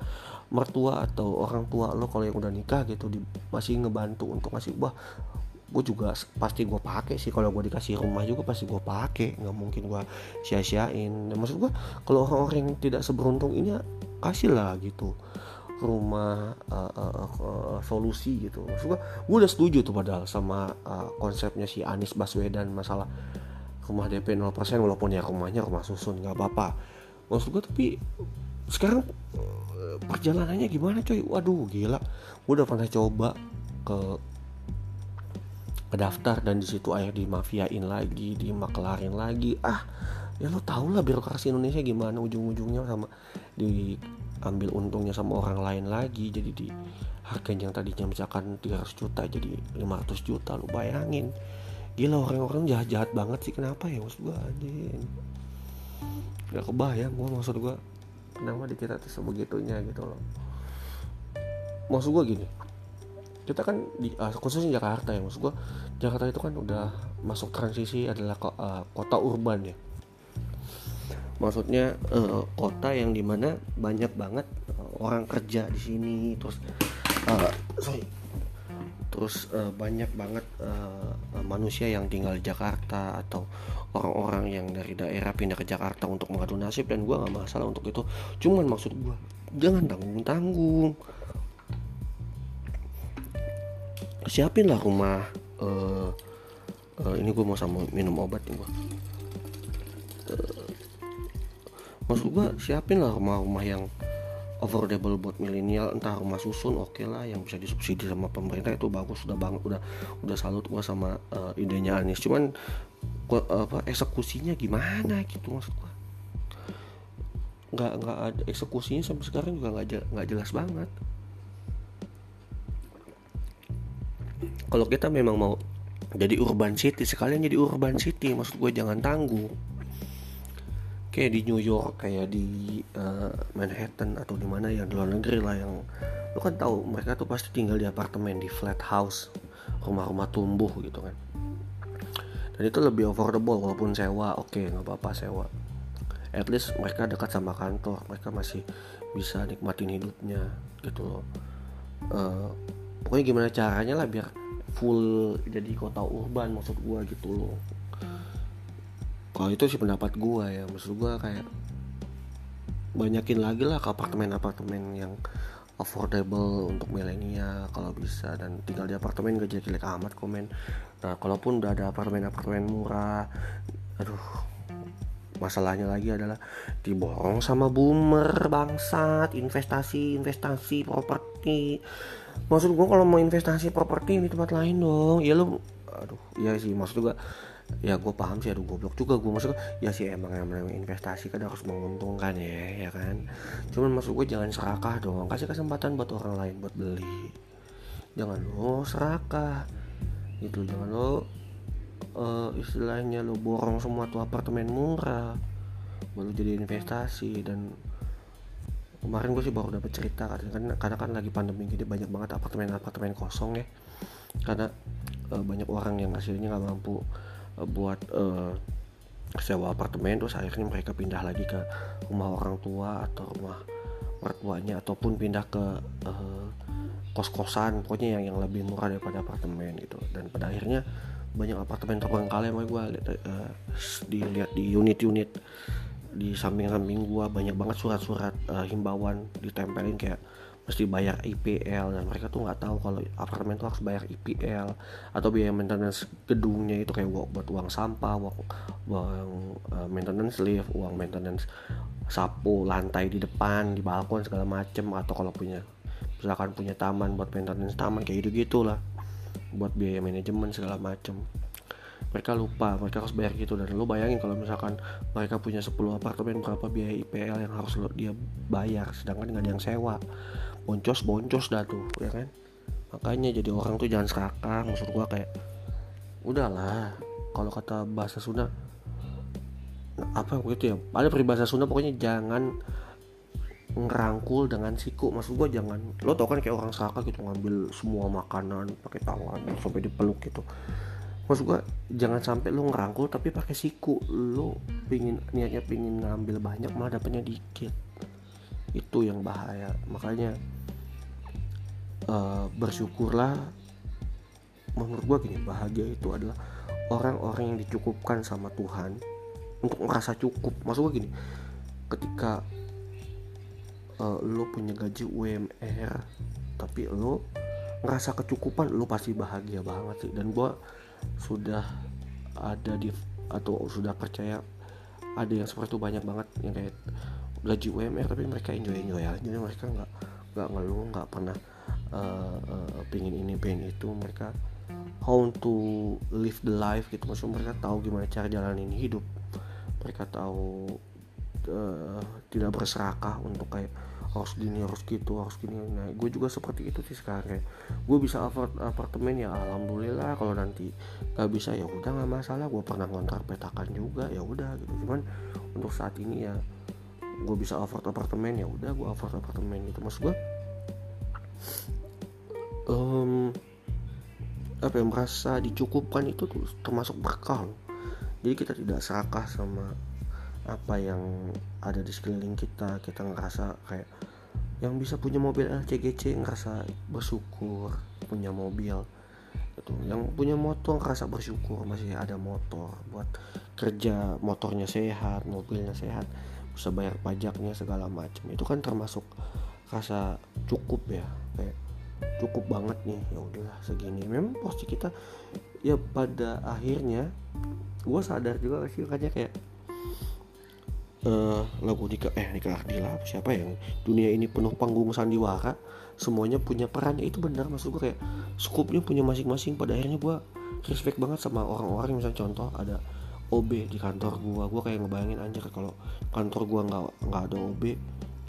mertua atau orang tua lo kalau yang udah nikah gitu di, masih ngebantu untuk ngasih wah gue juga pasti gue pakai sih. Kalau gue dikasih rumah juga pasti gue pakai nggak mungkin gue sia-siain. Maksud gue kalau orang-orang yang tidak seberuntung ini kasih lah gitu rumah uh, uh, uh, solusi gitu. Maksud gue gue udah setuju tuh padahal sama uh, konsepnya si Anies Baswedan masalah rumah DP 0% walaupun ya rumahnya rumah susun nggak apa-apa. Maksud gue tapi sekarang perjalanannya gimana coy? Waduh gila. Gue udah pernah coba ke daftar dan di situ air dimafiain lagi dimaklarin lagi. Ah ya lo tau lah birokrasi Indonesia gimana ujung-ujungnya sama diambil untungnya sama orang lain lagi. Jadi di harganya yang tadinya misalkan 300 juta jadi 500 juta lo bayangin gila orang-orang jahat-jahat banget sih. Kenapa ya maksud gue anjing? Gak kebayang gue maksud gue kenapa di kita tuh sebegitunya gitu loh. Maksud gue gini. Kita kan di uh, khususnya Jakarta ya maksud gue Jakarta itu kan udah masuk transisi adalah uh, kota urban ya. Maksudnya uh, kota yang di mana banyak banget uh, orang kerja di sini terus uh, terus uh, banyak banget uh, manusia yang tinggal di Jakarta atau orang-orang yang dari daerah pindah ke Jakarta untuk mengadu nasib dan gue nggak masalah untuk itu. Cuman maksud gue jangan tanggung tanggung siapin lah rumah uh, uh, ini gue mau sama minum obat nih gue maksud gua siapin lah rumah-rumah yang affordable buat milenial entah rumah susun oke okay lah yang bisa disubsidi sama pemerintah itu bagus sudah banget udah udah salut gua sama uh, idenya Anies. Cuman gua, apa eksekusinya gimana gitu maksud gua? Nggak nggak ada eksekusinya sampai sekarang juga nggak nggak jelas banget. Kalau kita memang mau jadi urban city sekalian jadi urban city maksud gue jangan tanggung kayak di New York kayak di uh, Manhattan atau di mana yang di luar negeri lah yang lu kan tahu mereka tuh pasti tinggal di apartemen di flat house rumah-rumah tumbuh gitu kan. Dan itu lebih affordable walaupun sewa oke okay, nggak apa-apa sewa. At least mereka dekat sama kantor mereka masih bisa nikmatin hidupnya gitu loh. Uh, pokoknya gimana caranya lah biar full jadi kota urban maksud gua gitu loh kalau itu sih pendapat gue ya. Maksud gue kayak banyakin lagi lah ke apartemen-apartemen yang affordable untuk milenial kalau bisa. Dan tinggal di apartemen gak jelek-jelek amat komen. Nah kalaupun udah ada apartemen-apartemen murah aduh masalahnya lagi adalah diborong sama boomer bangsat investasi investasi properti. Maksud gue kalau mau investasi properti di tempat lain dong. Ya lu aduh ya sih maksud gue ya gue paham sih aduh goblok juga gue maksud ya sih emang emang investasi kan harus menguntungkan ya ya kan? Cuman maksud gue jangan serakah dong. Kasih kesempatan buat orang lain buat beli. Jangan lo serakah. Gitu jangan lo uh, istilahnya lo borong semua tuh apartemen murah. Baru jadi investasi dan kemarin gue sih baru dapat cerita kan karena kan lagi pandemi jadi banyak banget apartemen apartemen kosong ya. Karena uh, banyak orang yang hasilnya nggak mampu buat uh, sewa apartemen terus akhirnya mereka pindah lagi ke rumah orang tua atau rumah mertuanya ataupun pindah ke uh, kos-kosan pokoknya yang yang lebih murah daripada apartemen gitu. Dan pada akhirnya banyak apartemen terbengkalai mau gue uh, dilihat di unit-unit di samping-samping gua banyak banget surat-surat uh, himbauan ditempelin kayak mesti bayar IPL dan mereka tuh nggak tahu kalau apartemen tuh harus bayar IPL atau biaya maintenance gedungnya itu kayak buat uang sampah uang, uang uh, maintenance lift uang maintenance sapu lantai di depan di balkon segala macem atau kalau punya misalkan punya taman buat maintenance taman kayak gitu gitulah buat biaya manajemen segala macem. Mereka lupa mereka harus bayar gitu. Dan lo bayangin kalau misalkan mereka punya 10 apartemen berapa biaya IPL yang harus lo dia bayar sedangkan nggak ada yang sewa boncos boncos dah tuh ya kan? Makanya jadi orang tuh jangan serakah. Maksud gua kayak udahlah kalau kata bahasa Sunda apa begitu ya? Ada peribahasa Sunda pokoknya jangan ngerangkul dengan siku. Maksud gua jangan lo tau kan kayak orang serakah gitu ngambil semua makanan pakai tangan sampai dipeluk gitu. Maksud gua jangan sampai lo ngerangkul tapi pakai siku. Lo pingin niatnya pingin ngambil banyak malah dapetnya dikit itu yang bahaya. Makanya uh, bersyukurlah menurut gue gini bahagia itu adalah orang-orang yang dicukupkan sama Tuhan untuk merasa cukup. Maksud gue gini ketika uh, lo punya gaji UMR tapi lo ngerasa kecukupan lo pasti bahagia banget sih. Dan gue sudah ada di atau sudah percaya ada yang seperti itu banyak banget. Yang kayak gaji UMR tapi mereka enjoy enjoy aja. Jadi mereka nggak nggak ngeluh nggak pernah uh, uh, pengen ini pengen itu. Mereka how to live the life gitu. Maksudnya mereka tahu gimana cara jalanin hidup. Mereka tahu uh, tidak berserakah untuk kayak harus gini harus gitu harus gini. Nah gue juga seperti itu sih sekarang. Kayak gue bisa afford apartemen ya alhamdulillah. Kalau nanti gak bisa ya udah nggak masalah. Gue pernah ngontrak petakan juga ya udah gitu. Cuman untuk saat ini ya gue bisa afford apartemen ya udah gue afford apartemen gitu. Maksud gue um, apa yang merasa dicukupkan itu tuh termasuk berkah jadi kita tidak serakah sama apa yang ada di sekeliling kita. Kita ngerasa kayak yang bisa punya mobil LCGC ngerasa bersyukur punya mobil itu yang punya motor ngerasa bersyukur masih ada motor. Buat kerja motornya sehat mobilnya sehat bayar pajaknya segala macam. Itu kan termasuk rasa cukup ya kayak cukup banget nih ya udahlah segini. Memang pasti kita ya pada akhirnya gue sadar juga sih kayak uh, lagu nikah eh nikah Ardila siapa yang dunia ini penuh panggung sandiwara semuanya punya peran. Itu benar maksud gue kayak skupnya punya masing-masing. Pada akhirnya gue respect banget sama orang-orang. Misalnya contoh ada OB di kantor gue gue kayak ngebayangin anjir kalau kantor gue nggak nggak ada OB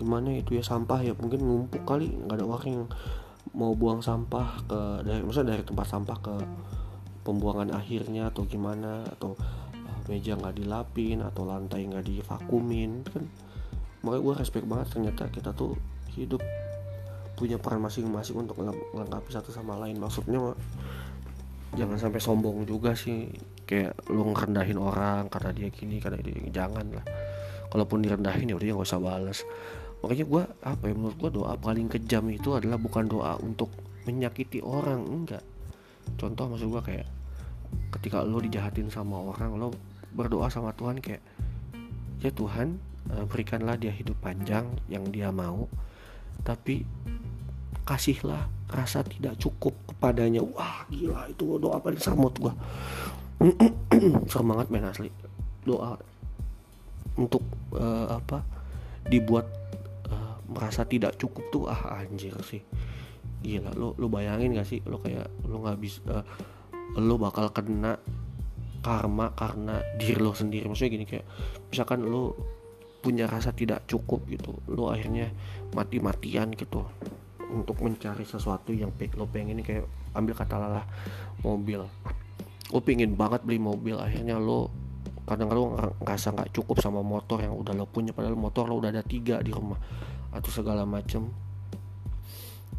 gimana itu ya sampah ya? Mungkin ngumpuk kali nggak ada orang yang mau buang sampah ke dari maksudnya dari tempat sampah ke pembuangan akhirnya atau gimana? Atau meja nggak dilapin atau lantai nggak divakumin. Kan makanya gue respect banget ternyata kita tuh hidup punya peran masing-masing untuk melengkapi satu sama lain. Maksudnya jangan sampai sombong juga sih kayak lu ngerendahin orang karena dia gini karena dia jangan lah. Kalaupun direndahin ya udah nggak usah balas makanya gue apa ya menurut gue doa paling kejam itu adalah bukan doa untuk menyakiti orang enggak. Contoh maksud gue kayak ketika lo dijahatin sama orang lo berdoa sama Tuhan kayak ya Tuhan eh, berikanlah dia hidup panjang yang dia mau tapi kasihlah rasa tidak cukup kepadanya. Wah gila itu doa paling samut gua semangat men asli. Doa untuk uh, apa dibuat uh, merasa tidak cukup tuh ah anjir sih. Gila lo lo bayangin gak sih lo kayak lo nggak bisa uh, lo bakal kena karma karena diri lo sendiri. Maksudnya gini kayak misalkan lo punya rasa tidak cukup gitu lo akhirnya mati-matian gitu untuk mencari sesuatu yang lo pengen. Kayak ambil kata lalah mobil lo pengen banget beli mobil. Akhirnya lo kadang lo ngerasa nggak cukup sama motor yang udah lo punya. Padahal motor lo udah ada tiga di rumah atau segala macem.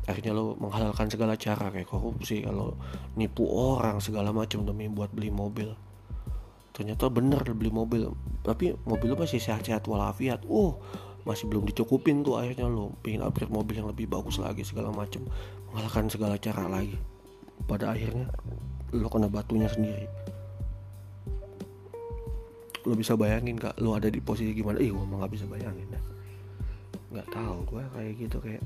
Akhirnya lo menghalalkan segala cara kayak korupsi kalau nipu orang segala macam demi buat beli mobil. Ternyata bener beli mobil. Tapi mobil lo masih sehat-sehat walafiat. Oh masih belum dicukupin tuh akhirnya lo. Pengen upgrade mobil yang lebih bagus lagi segala macam mengalahkan segala cara lagi. Pada akhirnya lo kena batunya sendiri. Lo bisa bayangin kak lo ada di posisi gimana? Ih gue nggak bisa bayangin dah. Nggak tahu gue kayak gitu kayak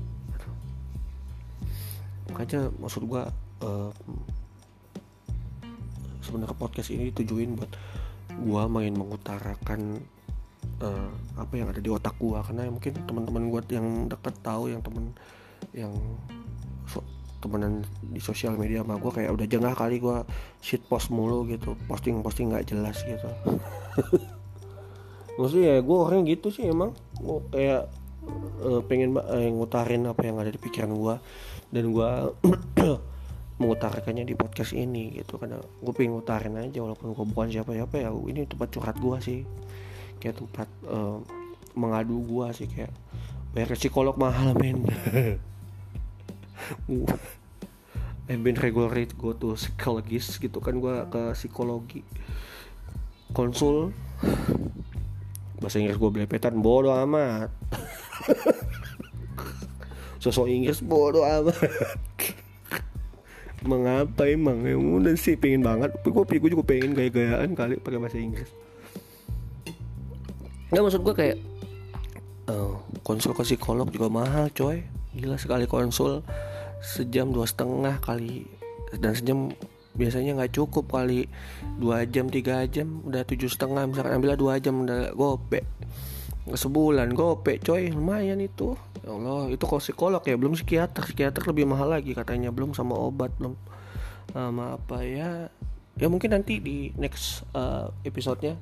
makanya maksud gue uh, sebenarnya podcast ini tujuin buat gua main mengutarakan uh, apa yang ada di otak gua. Karena mungkin teman-teman gua yang deket tahu yang temen yang temenan di sosial media sama gua kayak udah jengah kali gua shit post mulu gitu posting posting nggak jelas gitu. Maksudnya ya gue orang gitu sih emang. Gue kayak uh, pengen uh, ngutarin apa yang ada di pikiran gue dan gue mengutarakannya di podcast ini gitu karena gue pengen ngutarin aja walaupun gue bukan siapa-siapa ya ini tempat curhat gue sih. Kayak tempat uh, mengadu gue sih kayak bayar psikolog mahal men I've been regular go to psikologis gitu kan gue ke psikologi. Konsul. Bahasa Inggris gue belepetan bodoh amat. Sosok Inggris bodoh amat. Mengapa emang? Ya udah sih pengen banget. Gue gue juga pengen gaya-gayaan kali pakai bahasa Inggris. Nggak maksud gue kayak uh, konsul ke psikolog juga mahal coy. Gila sekali konsul sejam dua setengah kali. Dan sejam biasanya nggak cukup kali. Dua jam tiga jam udah tujuh setengah. Misalkan ambillah dua jam udah gope sebulan gope coy. Lumayan itu. Ya Allah itu kalau psikolog ya belum psikiater. Psikiater lebih mahal lagi katanya. Belum sama obat belum sama apa ya. Ya mungkin nanti di next uh, episodenya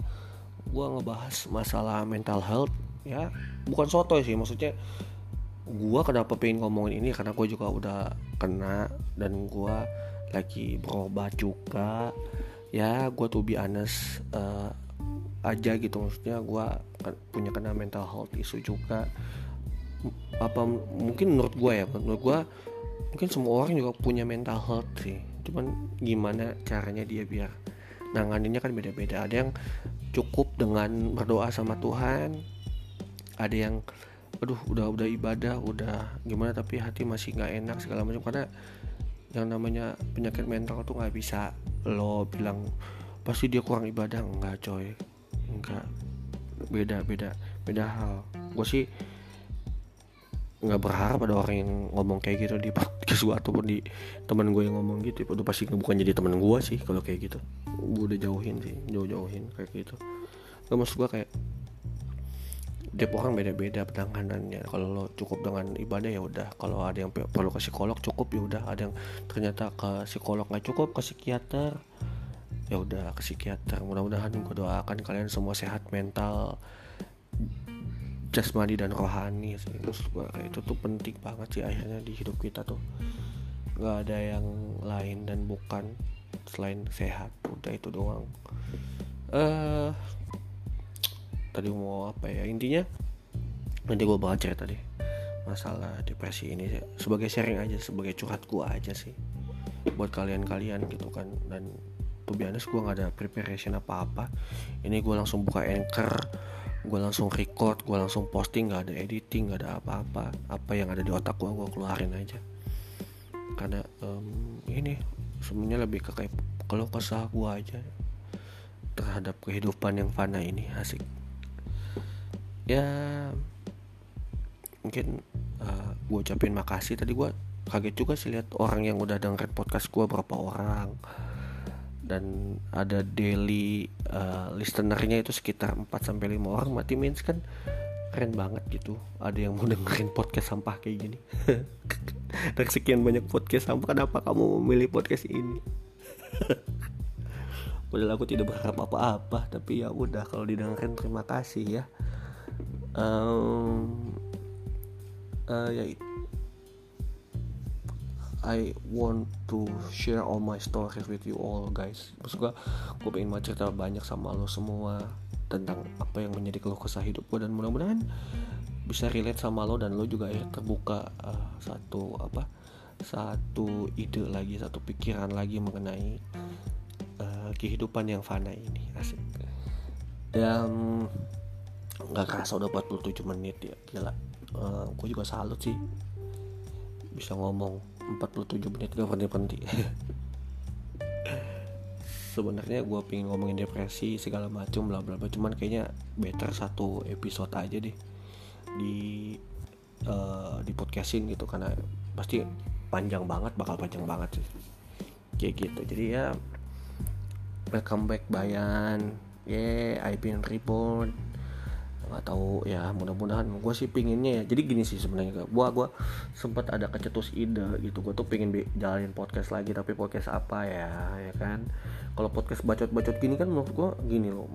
gue ngebahas masalah mental health ya. Bukan soto sih maksudnya gue kenapa pengen ngomongin ini karena gue juga udah kena dan gue lagi berobat juga. Ya gue tuh be honest uh, aja gitu. Maksudnya gue punya kena mental health isu juga. Apa mungkin menurut gue ya menurut gue mungkin semua orang juga punya mental health sih. Cuman gimana caranya dia biar nanganinnya kan beda-beda. Ada yang cukup dengan berdoa sama Tuhan ada yang aduh udah udah ibadah udah gimana tapi hati masih nggak enak segala macam. Karena yang namanya penyakit mental tuh nggak bisa lo bilang pasti dia kurang ibadah. Enggak coy. Enggak beda beda beda hal. Gue sih nggak berharap ada orang yang ngomong kayak gitu di podcast gue ataupun di teman gue yang ngomong gitu. Itu pasti bukan jadi teman gue sih kalau kayak gitu. Gue udah jauhin sih jauh jauhin kayak gitu. Gak maksud gue kayak tiap orang beda-beda penanganannya. Kalau lo cukup dengan ibadah ya udah. Kalau ada yang perlu ke psikolog cukup ya udah. Ada yang ternyata ke psikolog nggak cukup ke psikiater ya udah ke psikiater. Mudah-mudahan gue doakan kalian semua sehat mental jasmani dan rohani sih. Maksud gue itu tuh penting banget sih akhirnya di hidup kita tuh. Nggak ada yang lain dan bukan selain sehat. Udah itu doang. Eh uh, tadi mau apa ya intinya nanti gue bakal cerita deh masalah depresi ini sebagai sharing aja sebagai curhat gue aja sih. Buat kalian-kalian gitu kan. Dan tuh biasa gue nggak ada preparation apa-apa. Ini gue langsung buka anchor gue langsung record gue langsung posting nggak ada editing nggak ada apa-apa. Apa yang ada di otak gue gue keluarin aja. Karena um, ini sebenarnya lebih ke kayak kalau kesah gue aja terhadap kehidupan yang fana ini asik ya mungkin uh, eh, gue ucapin makasih. Tadi gue kaget juga sih lihat orang yang udah dengerin podcast gue berapa orang. Dan ada daily uh, listenernya itu sekitar 4 sampai 5 orang. Mati means kan keren banget gitu. Ada yang mau dengerin podcast sampah kayak gini. Dari sekian banyak podcast sampah kenapa kamu memilih podcast ini? Padahal aku tidak berharap apa-apa tapi ya udah kalau didengerin terima kasih ya um, uh, ya I want to share all my stories with you all guys. Maksud gue, gue pengen mau cerita banyak sama lo semua Tentang apa yang menjadi keluh kesah hidup gue Dan mudah-mudahan bisa relate sama lo dan lo juga ya terbuka uh, satu apa satu ide lagi satu pikiran lagi mengenai uh, kehidupan yang fana ini. Asik. Dan nggak kerasa udah 47 menit ya. Gila. Uh, eh, gue juga salut sih bisa ngomong 47 menit gak berhenti sebenarnya gue pengen ngomongin depresi segala macam bla bla bla. Cuman kayaknya better satu episode aja deh di uh, di podcastin gitu. Karena pasti panjang banget bakal panjang banget sih. Kayak gitu. Jadi ya welcome back Bayan. Yeah I've been reborn nggak tahu ya mudah-mudahan. Gue sih pinginnya ya jadi gini sih sebenarnya gue gue sempat ada kecetus ide gitu. Gue tuh pingin jalanin podcast lagi tapi podcast apa ya ya kan? Kalau podcast bacot-bacot gini kan menurut gue gini loh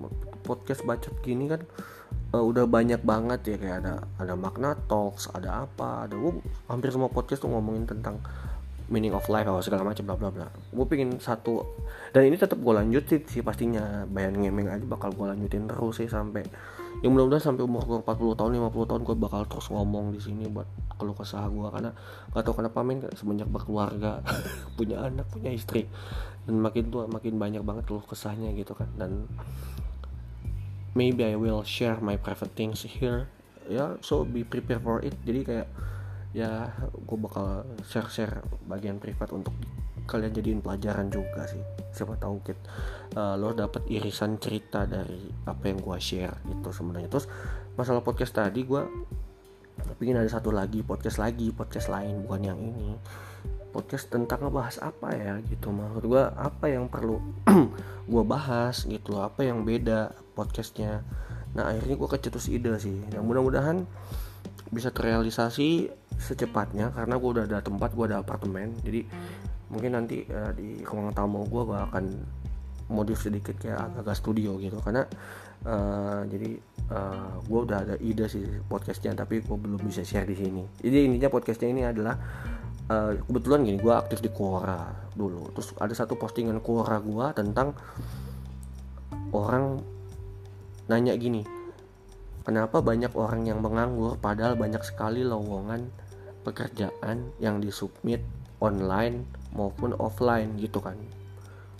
podcast bacot gini kan uh, udah banyak banget ya. Kayak ada ada makna talks ada apa ada gue hampir semua podcast tuh ngomongin tentang meaning of life atau segala macam bla bla bla. Gue pingin satu dan ini tetap gue lanjutin sih pastinya. Bayan ngemeng aja bakal gue lanjutin terus sih sampai yang mudah-mudahan sampai umur gue 40 tahun 50 tahun gue bakal terus ngomong di sini buat kalau kesah gue karena gak tau kenapa men semenjak berkeluarga punya anak punya istri dan makin tua makin banyak banget keluh kesahnya gitu kan. Dan maybe I will share my private things here. Ya yeah, so be prepared for it. Jadi kayak ya gue bakal share-share bagian privat untuk kalian jadiin pelajaran juga sih. Siapa tahu kit uh, lo dapet irisan cerita dari apa yang gue share itu sebenarnya. Terus masalah podcast tadi gue pingin ada satu lagi podcast lagi podcast lain bukan yang ini. Podcast tentang ngebahas apa ya gitu. Menurut gue apa yang perlu gue bahas gitu loh. Apa yang beda podcastnya. Nah akhirnya gue kecetus ide sih. Yang mudah-mudahan bisa terrealisasi secepatnya karena gue udah ada tempat gue ada apartemen. Jadi mungkin nanti uh, di ruang tamu gue gue akan modif sedikit kayak agak-agak studio gitu. Karena uh, jadi uh, eh, gue udah ada ide sih podcastnya tapi gue belum bisa share di sini. Jadi intinya podcastnya ini adalah uh, kebetulan gini gue aktif di Quora dulu. Terus ada satu postingan Quora gue tentang orang nanya gini kenapa banyak orang yang menganggur padahal banyak sekali lowongan pekerjaan yang disubmit online maupun offline gitu kan.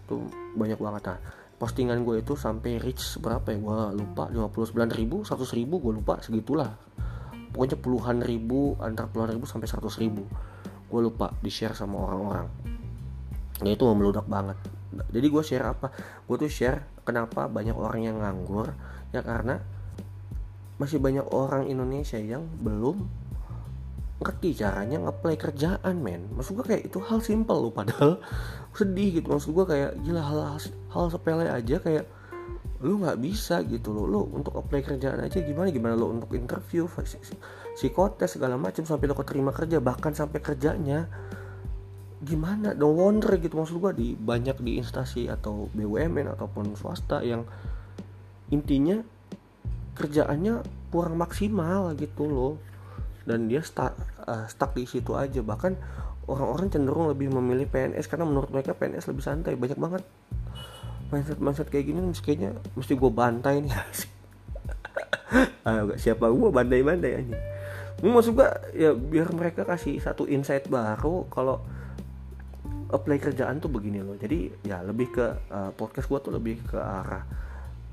Itu banyak banget. Nah postingan gue itu sampai reach berapa ya? Gue lupa 59 ribu 100 ribu gue lupa segitulah. Pokoknya puluhan ribu antar puluhan ribu sampai 100 ribu. Gue lupa di share sama orang-orang. Nah itu memeludak banget. Jadi gue share apa? Gue tuh share kenapa banyak orang yang nganggur ya karena masih banyak orang Indonesia yang belum ngerti caranya ngeplay kerjaan men. Maksud gue kayak itu hal simple loh padahal sedih gitu. Maksud gue kayak gila hal, hal hal sepele aja kayak lu nggak bisa gitu loh. Lu untuk apply kerjaan aja gimana? Gimana lo untuk interview psikotes segala macam sampai lo keterima kerja bahkan sampai kerjanya. Gimana? Dong wonder gitu. Maksud gue di banyak di instansi atau BUMN ataupun swasta yang intinya kerjaannya kurang maksimal gitu loh dan dia stuck, uh, stuck di situ aja. Bahkan orang-orang cenderung lebih memilih PNS karena menurut mereka PNS lebih santai. Banyak banget mindset mindset kayak gini kayaknya mesti gue bantai nih. Uh, siapa gue bandai-bandai aja ini maksud gue ya biar mereka kasih satu insight baru kalau apply kerjaan tuh begini loh. Jadi ya lebih ke uh, podcast gue tuh lebih ke arah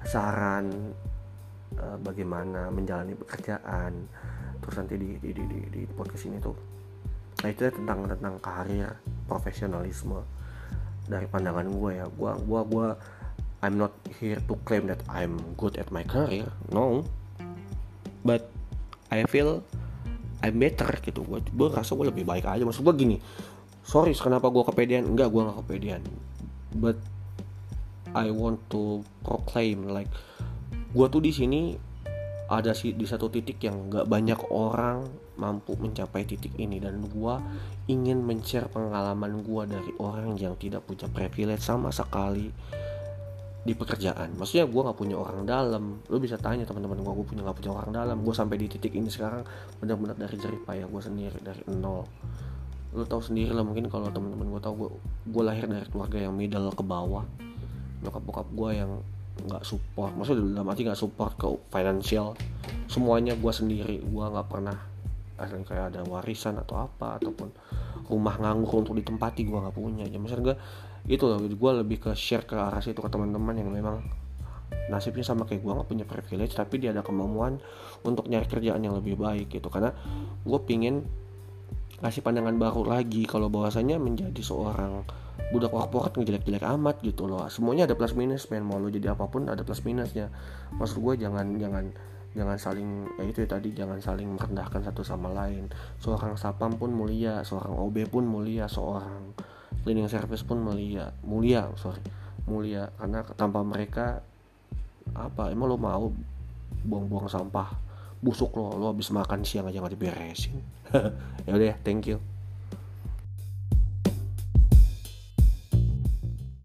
saran uh, bagaimana menjalani pekerjaan terus nanti di di, di, di, di podcast ini tuh. Nah itu tentang tentang karir profesionalisme dari pandangan gue ya. Gue gue gue I'm not here to claim that I'm good at my career no. But I feel I'm better gitu. Gue gue rasa gue lebih baik aja. Maksud gue gini sorry kenapa gue kepedean? Enggak gue gak kepedean. But I want to proclaim like gue tuh di sini ada sih di satu titik yang gak banyak orang mampu mencapai titik ini. Dan gue ingin men-share pengalaman gue dari orang yang tidak punya privilege sama sekali di pekerjaan. Maksudnya gue nggak punya orang dalam. Lo bisa tanya teman-teman gue gue punya nggak punya orang dalam. Gue sampai di titik ini sekarang benar-benar dari jerih payah gue sendiri dari nol. Lo tau sendiri lah mungkin kalau teman-teman gue tau gue gue lahir dari keluarga yang middle ke bawah. Nyokap bokap gue yang nggak support. Maksudnya dalam arti nggak support ke financial semuanya gue sendiri. Gue nggak pernah asal kayak ada warisan atau apa ataupun rumah nganggur untuk ditempati gue nggak punya. Ya maksudnya gue itu loh. Gue lebih ke share ke arah situ ke teman-teman yang memang nasibnya sama kayak gue nggak punya privilege tapi dia ada kemampuan untuk nyari kerjaan yang lebih baik gitu. Karena gue pingin kasih pandangan baru lagi kalau bahwasanya menjadi seorang budak korporat ngejelek-jelek amat gitu loh. Semuanya ada plus minus men. Mau lo jadi apa pun ada plus minusnya. Maksud gue jangan jangan jangan saling ya itu ya tadi jangan saling merendahkan satu sama lain. Seorang sapam pun mulia seorang OB pun mulia seorang cleaning service pun mulia mulia sorry mulia. Karena tanpa mereka apa? Emang lo mau buang-buang sampah? Busuk lo lo habis makan siang aja nggak diberesin. Ya udah thank you